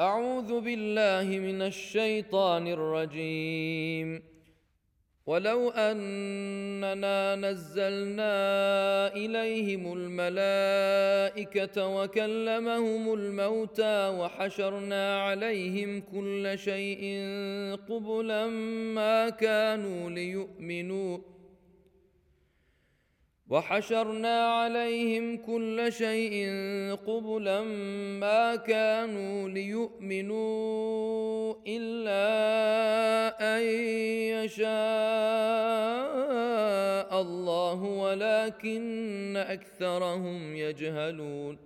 أعوذ بالله من الشيطان الرجيم. ولو أننا نزلنا إليهم الملائكة وكلمهم الموتى وحشرنا عليهم كل شيء قبلا ما كانوا ليؤمنوا وحشرنا عليهم كل شيء قبلا ما كانوا ليؤمنوا إلا أن يشاء الله ولكن أكثرهم يجهلون.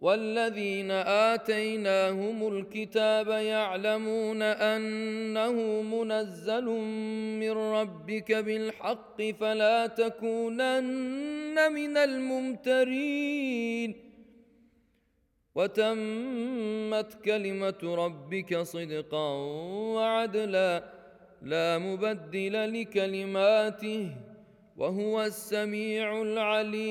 والذين آتيناهم الكتاب يعلمون أنه منزل من ربك بالحق فلا تكونن من الممترين. وتمت كلمة ربك صدقا وعدلا لا مبدل لكلماته وهو السميع العليم.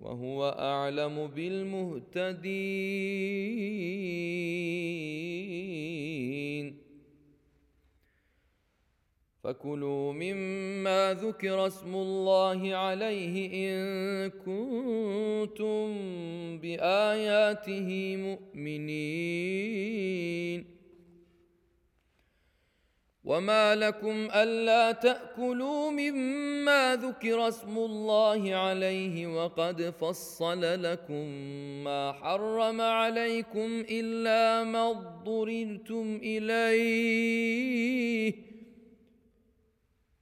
وهو أعلم بالمهتدين. فكلوا مما ذكر اسم الله عليه إن كنتم بآياته مؤمنين. وما لكم الا تاكلوا مما ذكر اسم الله عليه وقد فصل لكم ما حرم عليكم الا ما اضطررتم اليه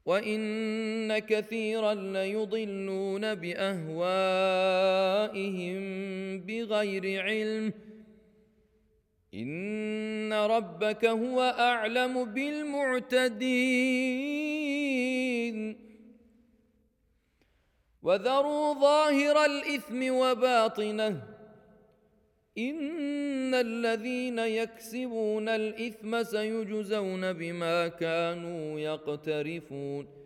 وان كثيرا ليضلون باهوائهم بغير علم ان ربك هو اعلم بالمعتدين وذروا ظاهر الاثم وباطنه ان الذين يكسبون الاثم سيجزون بما كانوا يقترفون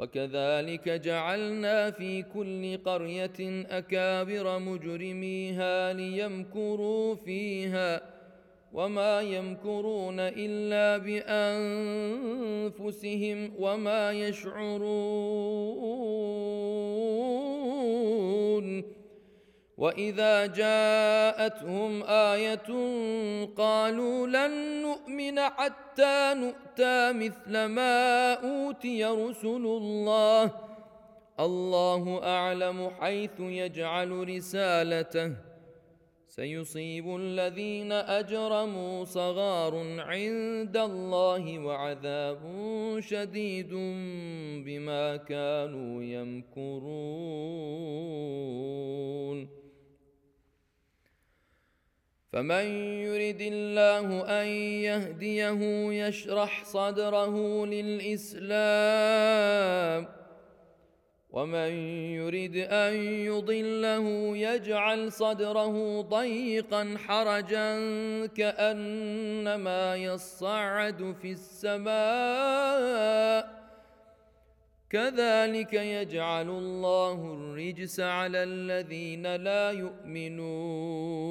وكذلك جعلنا في كل قرية أكابر مجرميها ليمكروا فيها وما يمكرون إلا بأنفسهم وما يشعرون واذا جاءتهم إيه قالوا لن نؤمن حتى نؤتى مثل ما اوتي رسل الله الله اعلم حيث يجعل رسالته سيصيب الذين اجرموا صغار عند الله وعذاب شديد بما كانوا يمكرون فمن يرد الله أن يهديه يشرح صدره للإسلام ومن يرد أن يضله يجعل صدره ضيقا حرجا كأنما يصعد في السماء كذلك يجعل الله الرجس على الذين لا يؤمنون.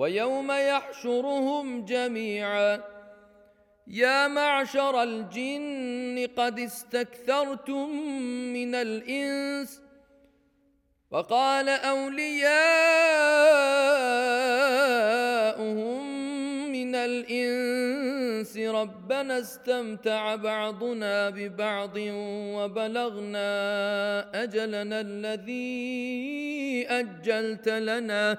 ويوم يحشرهم جميعا. يا معشر الجن قد استكثرتم من الإنس وقال أولياؤهم من الإنس ربنا استمتع بعضنا ببعض وبلغنا أجلنا الذي أجلت لنا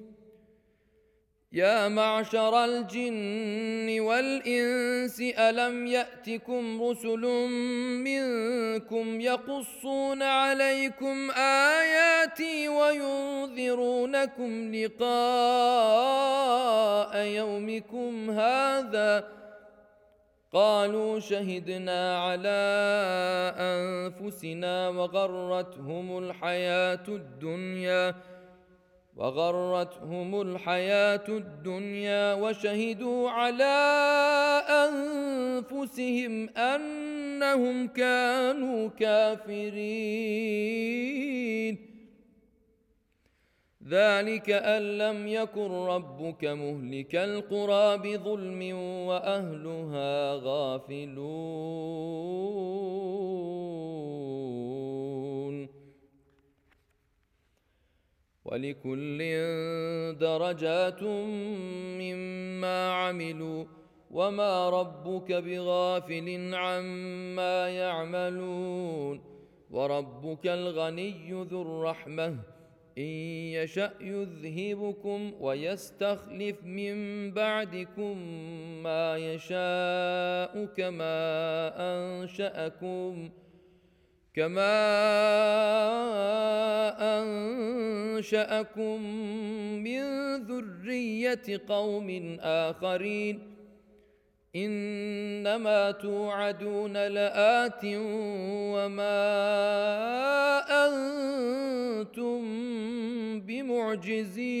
يا معشر الجن والإنس ألم يأتكم رسل منكم يقصون عليكم آياتي وينذرونكم لقاء يومكم هذا؟ قالوا شهدنا على أنفسنا وغرتهم الحياة الدنيا. وغرتهم الحياة الدنيا وشهدوا على أنفسهم أنهم كانوا كافرين. ذلك أن لم يكن ربك مهلك القرى بظلم وأهلها غافلون. ولكل درجات مما عملوا وما ربك بغافل عما يعملون وربك الغني ذو الرحمة إن يشأ يذهبكم ويستخلف من بعدكم ما يشاء كما أنشأكم كما انشاكم من ذريه قوم اخرين انما توعدون لات وما أنتم بمعجزين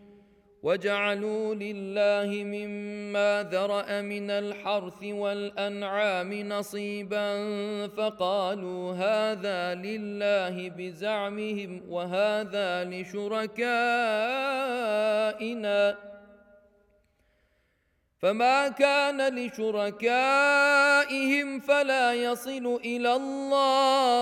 وجعلوا لله مما ذرأ من الحرث والأنعام نصيبا فقالوا هذا لله بزعمهم وهذا لشركائنا. فما كان لشركائهم فلا يصل إلى الله.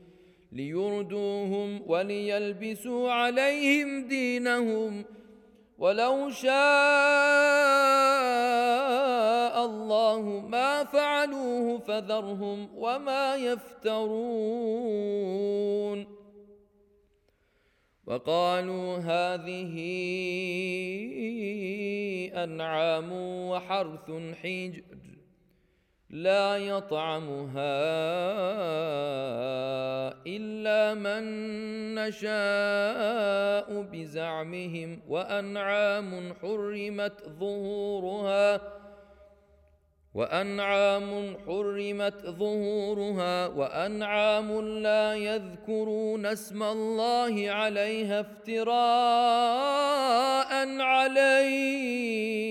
ليردوهم وليلبسوا عليهم دينهم ولو شاء الله ما فعلوه فذرهم وما يفترون. وقالوا هذه أنعام وحرث حجر. لا يطعمها إلا من نشاء بزعمهم وأنعام حرمت ظهورها وأنعام حرمت ظهورها وأنعام لا يذكرون اسم الله عليها افتراء عليه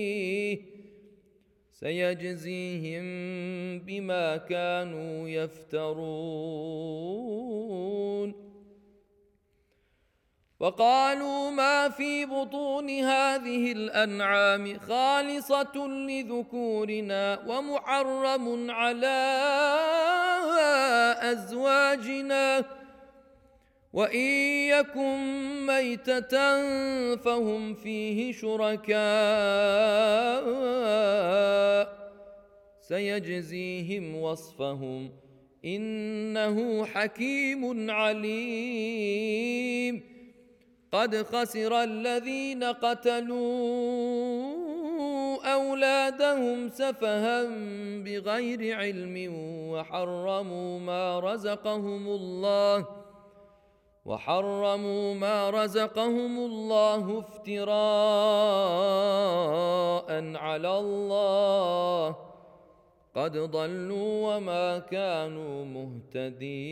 سيجزيهم بما كانوا يفترون. وقالوا ما في بطون هذه الأنعام خالصة لذكورنا ومحرم على أزواجنا. وإن يكن ميتة فهم فيه شركاء سيجزيهم وصفهم إنه حكيم عليم. قد خسر الذين قتلوا أولادهم سفها بغير علم وحرموا ما رزقهم الله وحرموا ما رزقهم الله افتراء على الله. قد ضلوا وما كانوا مهتدين.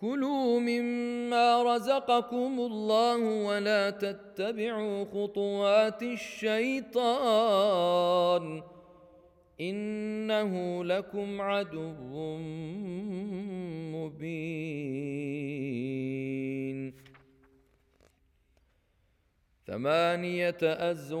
كلوا مما رزقكم الله ولا تتبعوا خطوات الشيطان إنه لكم عدو مبين. ثمانية أزواج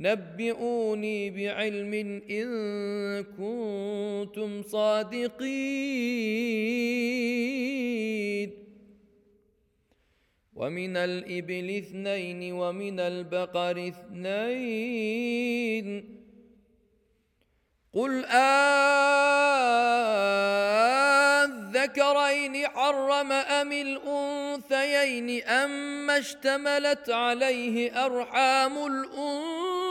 نبئوني بعلم إن كنتم صادقين. ومن الإبل اثنين ومن البقر اثنين. قل أذكرين حرم أم الأنثيين أم اشتملت عليه أرحام الأنثيين؟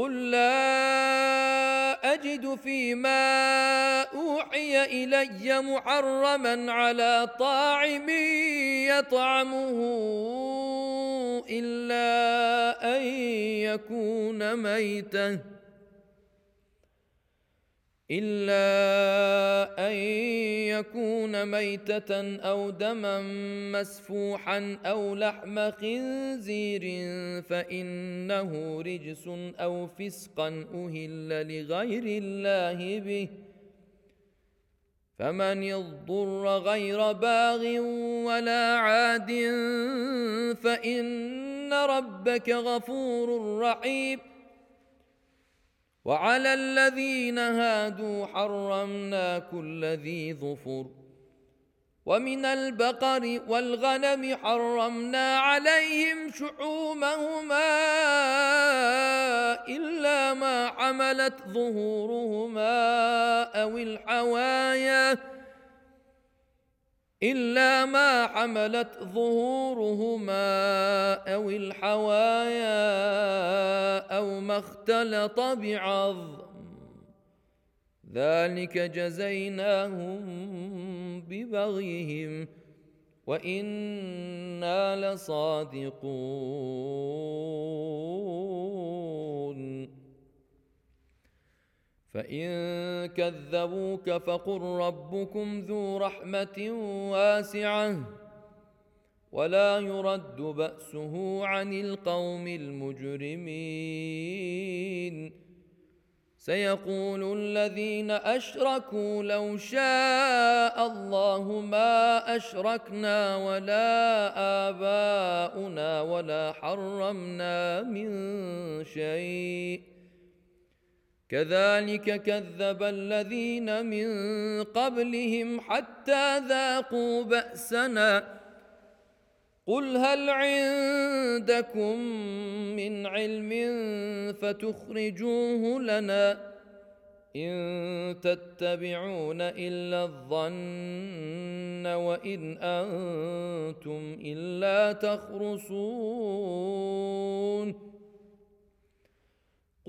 قل لا اجد فيما اوحي الي محرما على طاعم يطعمه الا ان يكون ميته إلا أن يكون ميتة أو دما مسفوحا أو لحم خنزير فإنه رجس أو فسقا أهل لغير الله به. فمن اضطر غير باغ ولا عاد فإن ربك غفور رحيم. وعلى الذين هادوا حرمنا كل ذي ظفر. ومن البقر والغنم حرمنا عليهم شحومهما إلا ما حملت ظهورهما أو الحوايا إلا ما حملت ظهورهما أو الحوايا أو ما اختلط بعظم. ذلك جزيناهم ببغيهم وإنا لصادقون. فان كذبوك فقل ربكم ذو رحمه واسعه ولا يرد باسه عن القوم المجرمين سيقول الذين اشركوا لو شاء الله ما اشركنا ولا اباؤنا ولا حرمنا من شيء كذلك كذب الذين من قبلهم حتى ذاقوا بأسنا. قل هل عندكم من علم فتخرجوه لنا إن تتبعون إلا الظن وإن أنتم إلا تخرصون.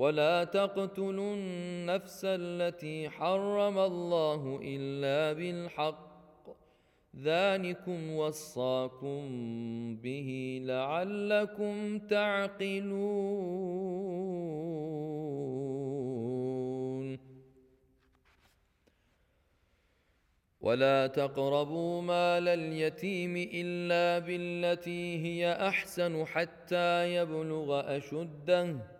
ولا تقتلوا النفس التي حرم الله إلا بالحق. ذلكم وصاكم به لعلكم تعقلون. ولا تقربوا مال اليتيم إلا بالتي هي أحسن حتى يبلغ أشده.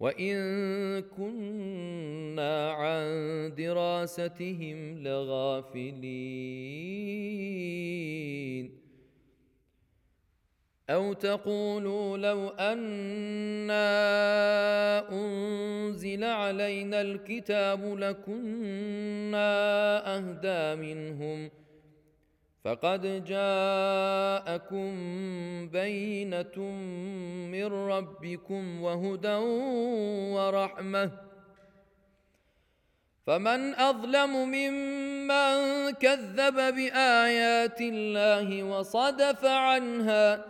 وان كنا عن دراستهم لغافلين أو تقولوا لو أنا انزل علينا الكتاب لكنا اهدى منهم فقد جاءكم بينة من ربكم وهدى ورحمة. فمن أظلم ممن كذب بآيات الله وصدف عنها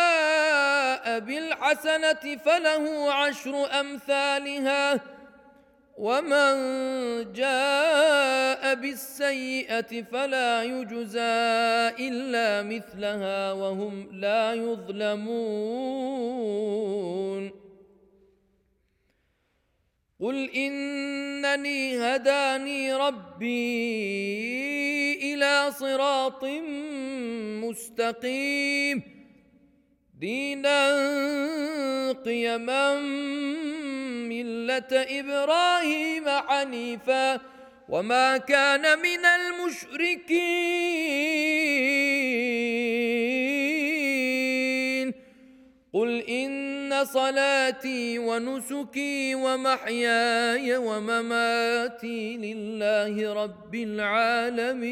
بالحسنة فله عشر أمثالها ومن جاء بالسيئة فلا يجزى إلا مثلها وهم لا يظلمون. قل إنني هداني ربي إلى صراط مستقيم. دينا قيما ملة إبراهيم حنيفا وما كان من المشركين. قل إن صلاتي ونسكي ومحياي ومماتي لله رب العالمين.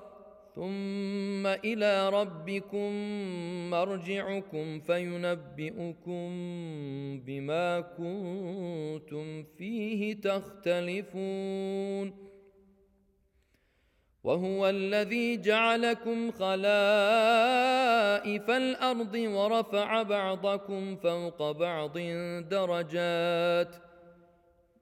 ثم إلى ربكم مرجعكم فينبئكم بما كنتم فيه تختلفون. وهو الذي جعلكم خلائف الأرض ورفع بعضكم فوق بعض درجات.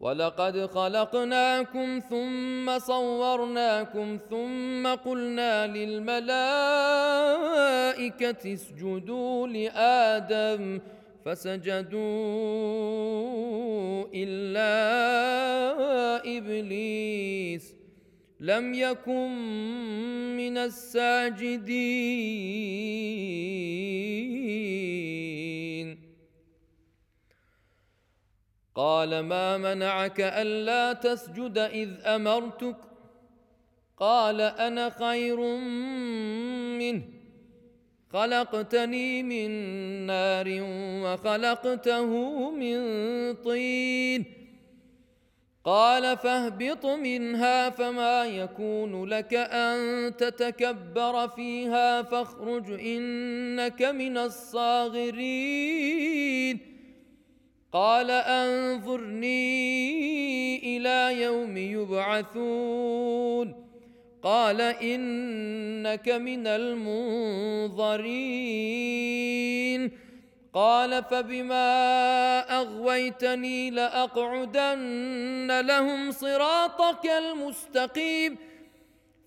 ولقد خلقناكم ثم صورناكم ثم قلنا للملائكه اسجدوا لادم فسجدوا الا ابليس لم يكن من الساجدين قال ما منعك ألا تسجد إذ أمرتك؟ قال أنا خير منه. خلقتني من نار وخلقته من طين. قال فاهبط منها فما يكون لك أن تتكبر فيها فاخرج إنك من الصاغرين. قال أنظرني إلى يوم يبعثون. قال إنك من المنظرين. قال فبما أغويتني لأقعدن لهم صراطك المستقيم.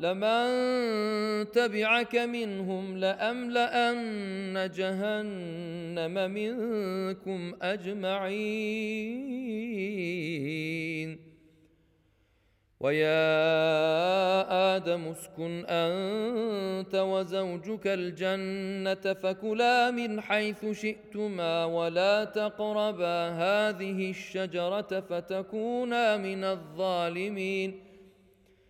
لمن تبعك منهم لأملأن جهنم منكم أجمعين. ويا آدم اسكن أنت وزوجك الجنة فكلا من حيث شئتما ولا تقربا هذه الشجرة فتكونا من الظالمين.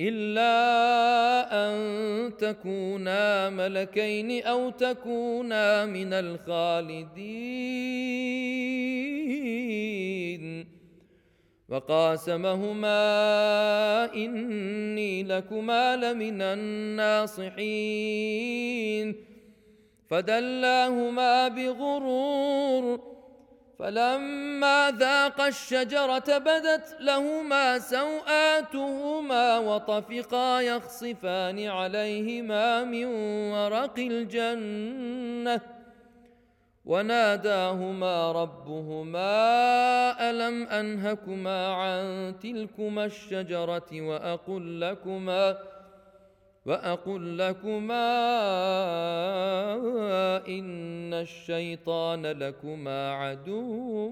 إلا أن تكونا ملكين أو تكونا من الخالدين. وقاسمهما إني لكما لمن الناصحين. فدلاهما بغرور فلما ذاقا الشجرة بدت لهما سوآتهما وطفقا يخصفان عليهما من ورق الجنة وناداهما ربهما ألم أنهكما عن تلكما الشجرة وأقل لكما ۖ وأقل لكما ان الشيطان لكما عدو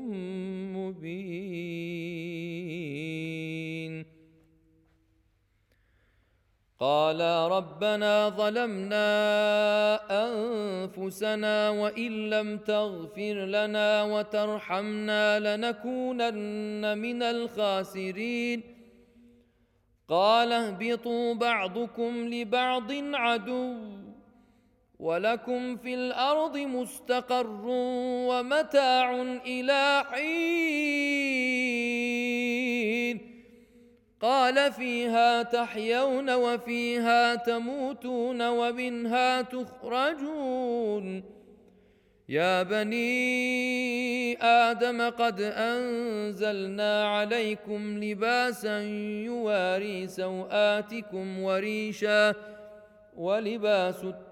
مبين. قالا ربنا ظلمنا انفسنا وان لم تغفر لنا وترحمنا لنكونن من الخاسرين. قال اهبطوا بعضكم لبعض عدو ولكم في الأرض مستقر ومتاع إلى حين قال فيها تحيون وفيها تموتون ومنها تخرجون يا بني آدم قد انزلنا عليكم لباسا يواري سواتكم وريشا ولباس التقوى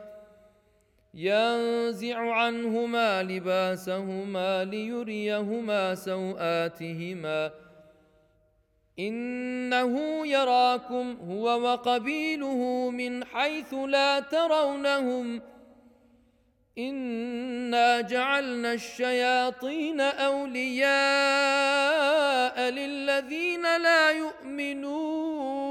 ينزع عنهما لباسهما ليريهما سوآتهما. إنه يراكم هو وقبيله من حيث لا ترونهم. إنا جعلنا الشياطين أولياء للذين لا يؤمنون.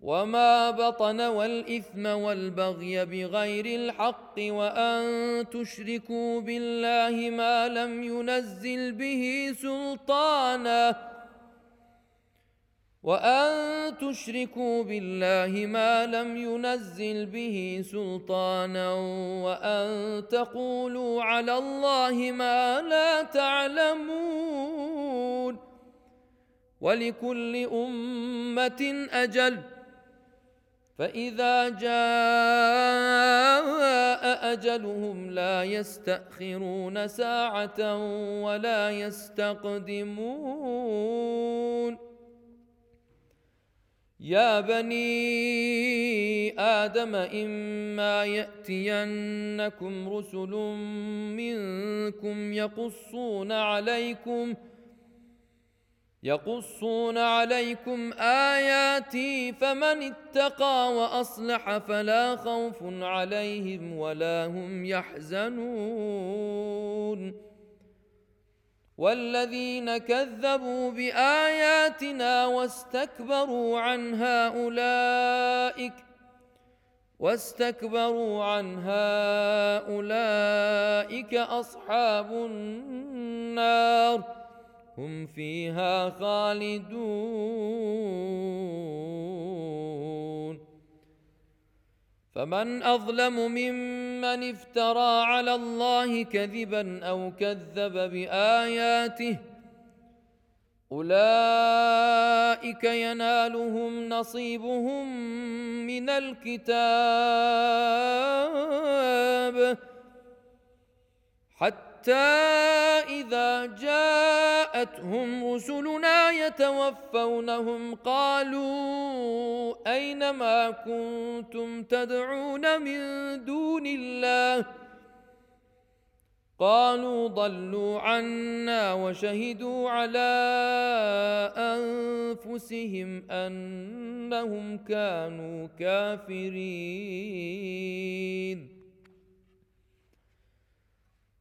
وما بطن والاثم والبغي بغير الحق وان تشركوا بالله ما لم ينزل به سلطانا وان تشركوا بالله ما لم ينزل به سلطانا وان تقولوا على الله ما لا تعلمون ولكل امه أجل فإذا جاء أجلهم لا يستأخرون ساعة ولا يستقدمون. يا بني آدم إما يأتينكم رسل منكم يقصون عليكم ۖ يقصون عليكم آياتي فمن اتقى وأصلح فلا خوف عليهم ولا هم يحزنون. والذين كذبوا بآياتنا واستكبروا عنها أولئك واستكبروا عنها أولئك أصحاب النار. هم فيها خالدون. فمن أظلم ممن افترى على الله كذبا أو كذب بآياته أولئك ينالهم نصيبهم من الكتاب. حتى إذا جاءتهم رسلنا يتوفونهم قالوا أين ما كنتم تدعون من دون الله؟ قالوا ضلوا عنا وشهدوا على أنفسهم أنهم كانوا كافرين.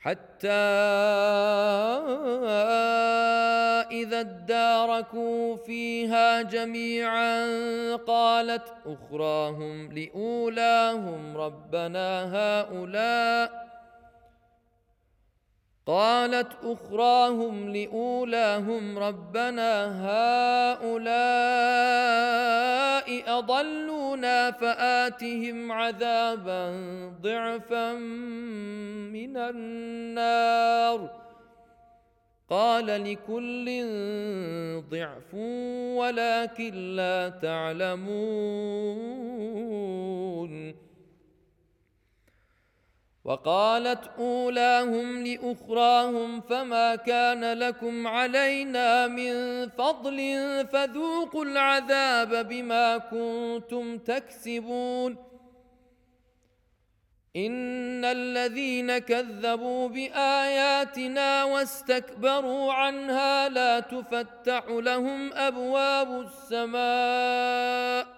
حتى إذا اداركوا فيها جميعا قالت أخراهم لأولاهم ربنا هؤلاء قالت أخراهم لأولاهم ربنا هؤلاء أضلونا فآتهم عذابا ضعفا من النار. قال لكل ضعف ولكن لا تعلمون. وقالت أولاهم لأخراهم فما كان لكم علينا من فضل فذوقوا العذاب بما كنتم تكسبون. إن الذين كذبوا بآياتنا واستكبروا عنها لا تفتح لهم أبواب السماء.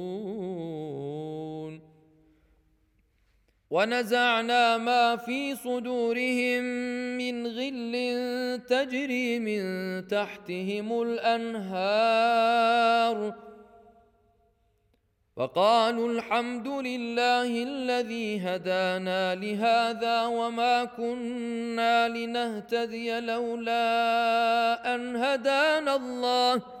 ونزعنا ما في صدورهم من غل تجري من تحتهم الأنهار. وقالوا الحمد لله الذي هدانا لهذا وما كنا لنهتدي لولا أن هدانا الله.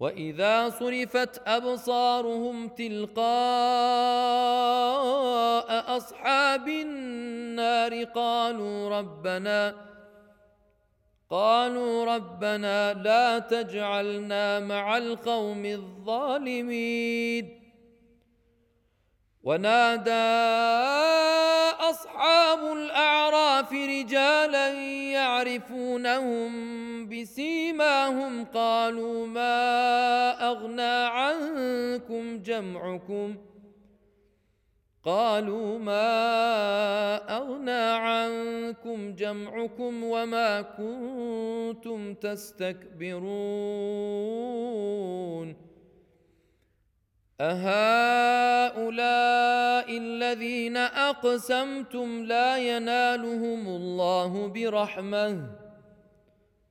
وإذا صرفت أبصارهم تلقاء أصحاب النار قالوا ربنا قالوا ربنا لا تجعلنا مع القوم الظالمين. ونادى أصحاب الأعراف رجالا يعرفونهم بسيماهم قالوا ما أغنى عنكم جمعكم ۖ قالوا ما أغنى عنكم جمعكم وما كنتم تستكبرون أهؤلاء الذين أقسمتم لا ينالهم الله برحمة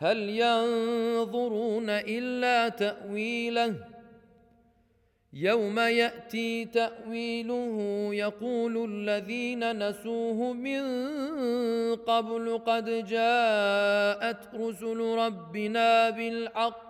هل ينظرون إلا تأويله؟ يوم يأتي تأويله يقول الذين نسوه من قبل قد جاءت رسل ربنا بالحق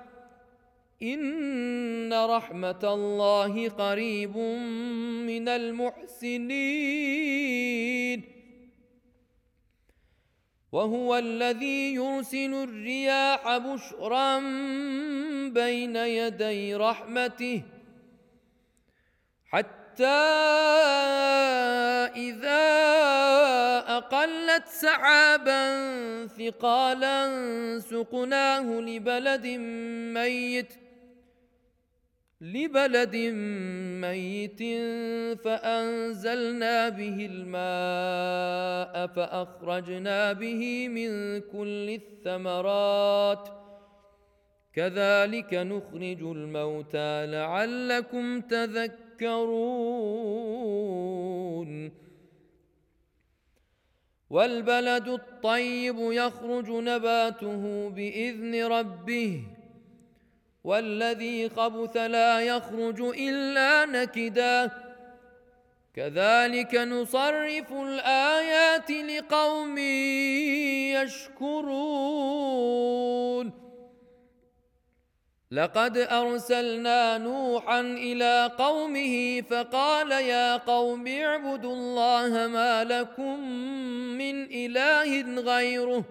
ان رحمه الله قريب من المحسنين وهو الذي يرسل الرياح بشرا بين يدي رحمته حتى اذا اقلت سحابا ثقالا سقناه لبلد ميت لبلد ميت فأنزلنا به الماء فأخرجنا به من كل الثمرات. كذلك نخرج الموتى لعلكم تذكرون. والبلد الطيب يخرج نباته بإذن ربه. والذي خبث لا يخرج إلا نكدا. كذلك نصرف الآيات لقوم يشكرون. لقد أرسلنا نوحا إلى قومه فقال يا قوم اعبدوا الله ما لكم من إله غيره.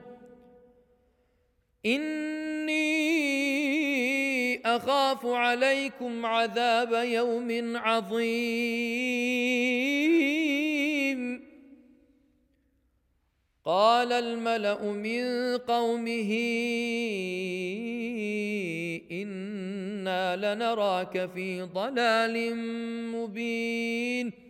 إني أخاف عليكم عذاب يوم عظيم. قال الملأ من قومه أنا لنراك في ضلال مبين.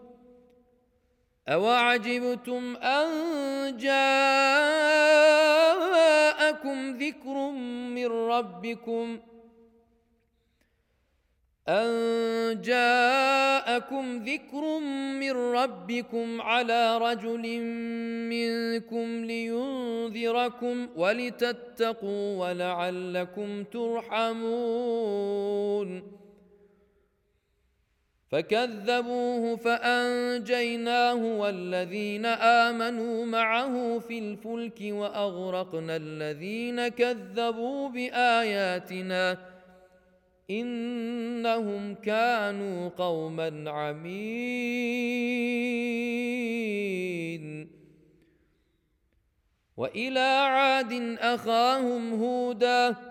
اوعجبتم ان جاءكم ذكر من ربكم أن جاءكم ذكر من ربكم على رجل منكم لينذركم ولتتقوا ولعلكم ترحمون فكذبوه فأنجيناه والذين آمنوا معه في الفلك وأغرقنا الذين كذبوا بآياتنا إنهم كانوا قوما عمين. وإلى عاد أخاهم هودا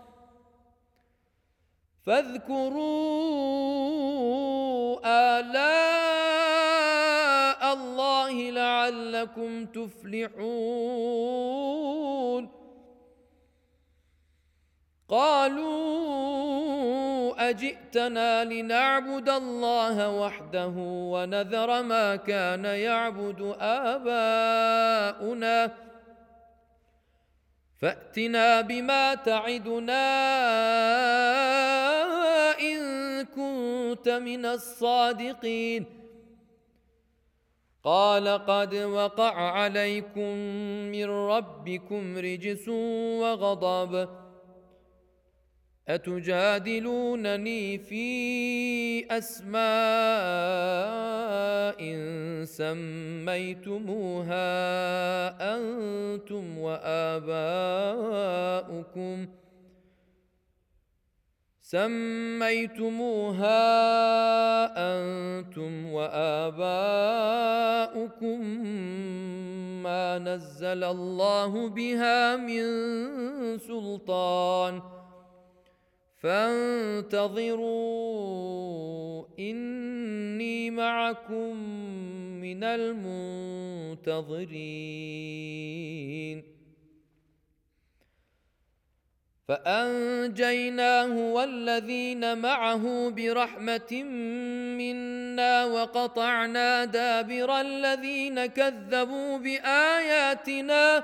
فاذكروا آلاء الله لعلكم تفلحون. قالوا أجئتنا لنعبد الله وحده ونذر ما كان يعبد آباؤنا فأتنا بما تعدنا إن كنت من الصادقين. قال قد وقع عليكم من ربكم رجس وغضب. أتجادلونني في أسماء سميتموها أنتم وآباؤكم سميتموها أنتم وآباؤكم ما نزل الله بها من سلطان فانتظروا إني معكم من المنتظرين. فأنجيناه والذين معه برحمة منا وقطعنا دابر الذين كذبوا بآياتنا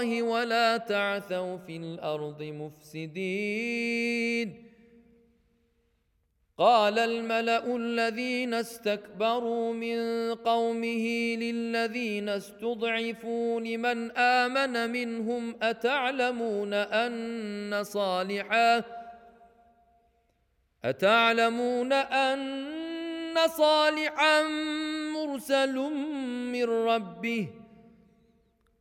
الله ولا تعثوا في الأرض مفسدين. قال الملأ الذين استكبروا من قومه للذين استضعفوا لمن آمن منهم أتعلمون أن صالحا أتعلمون أن صالحا مرسل من ربه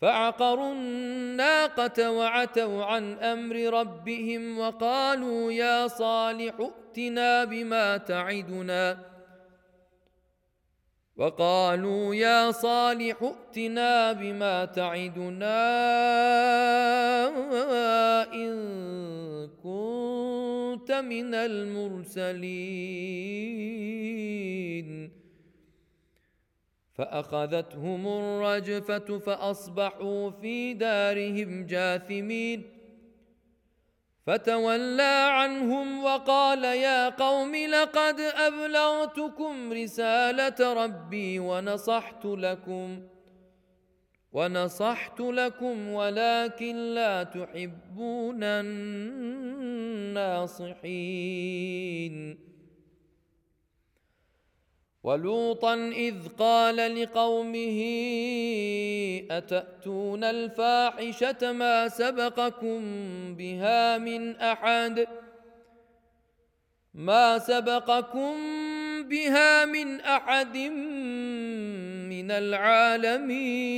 فعقروا الناقة وعتوا عن أمر ربهم وقالوا يا صالح ائتنا بما تعدنا. وقالوا يا صالح ائتنا بما تعدنا إن كنت من المرسلين. فأخذتهم الرجفة فأصبحوا في دارهم جاثمين. فتولى عنهم وقال يا قوم لقد أبلغتكم رسالة ربي ونصحت لكم ونصحت لكم ولكن لا تحبون الناصحين. ولوطا إذ قال لقومه أتأتون الفاحشة ما سبقكم بها من أحد؟ ما سبقكم بها من أحد من العالمين؟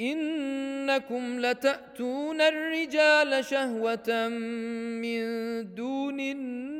إنكم لتأتون الرجال شهوة من دون الناس.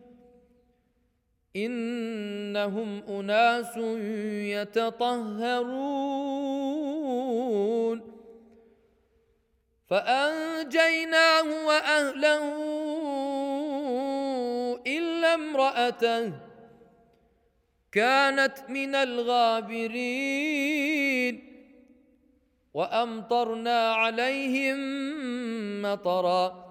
إنهم أناس يتطهرون. فأنجيناه وأهله إلا امرأته كانت من الغابرين. وأمطرنا عليهم مطرًا.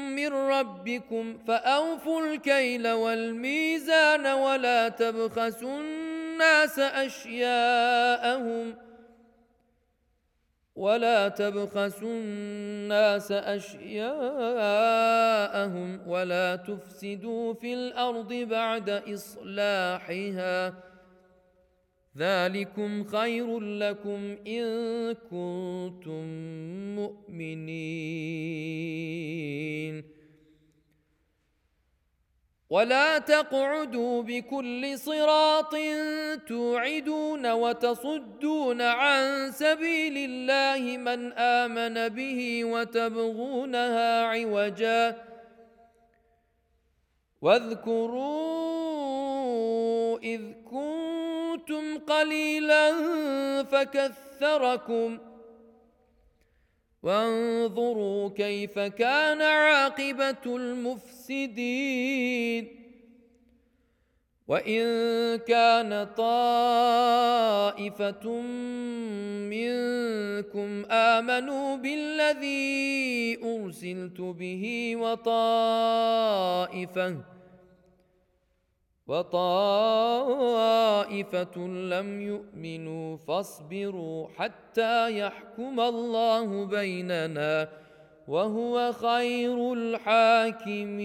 من ربكم فأوفوا الكيل والميزان ولا تبخسوا الناس أشياءهم ولا تبخسوا الناس أشياءهم ولا تفسدوا في الأرض بعد إصلاحها ذلكم خير لكم إن كنتم مؤمنين. ولا تقعدوا بكل صراط توعدون وتصدون عن سبيل الله من آمن به وتبغونها عوجا. واذكروا إذ كنتم كنتم قليلا فكثركم. وانظروا كيف كان عاقبة المفسدين. وإن كان طائفة منكم آمنوا بالذي أرسلت به وطائفة وطائفة لم يؤمنوا فاصبروا حتى يحكم الله بيننا وهو خير الحاكمين.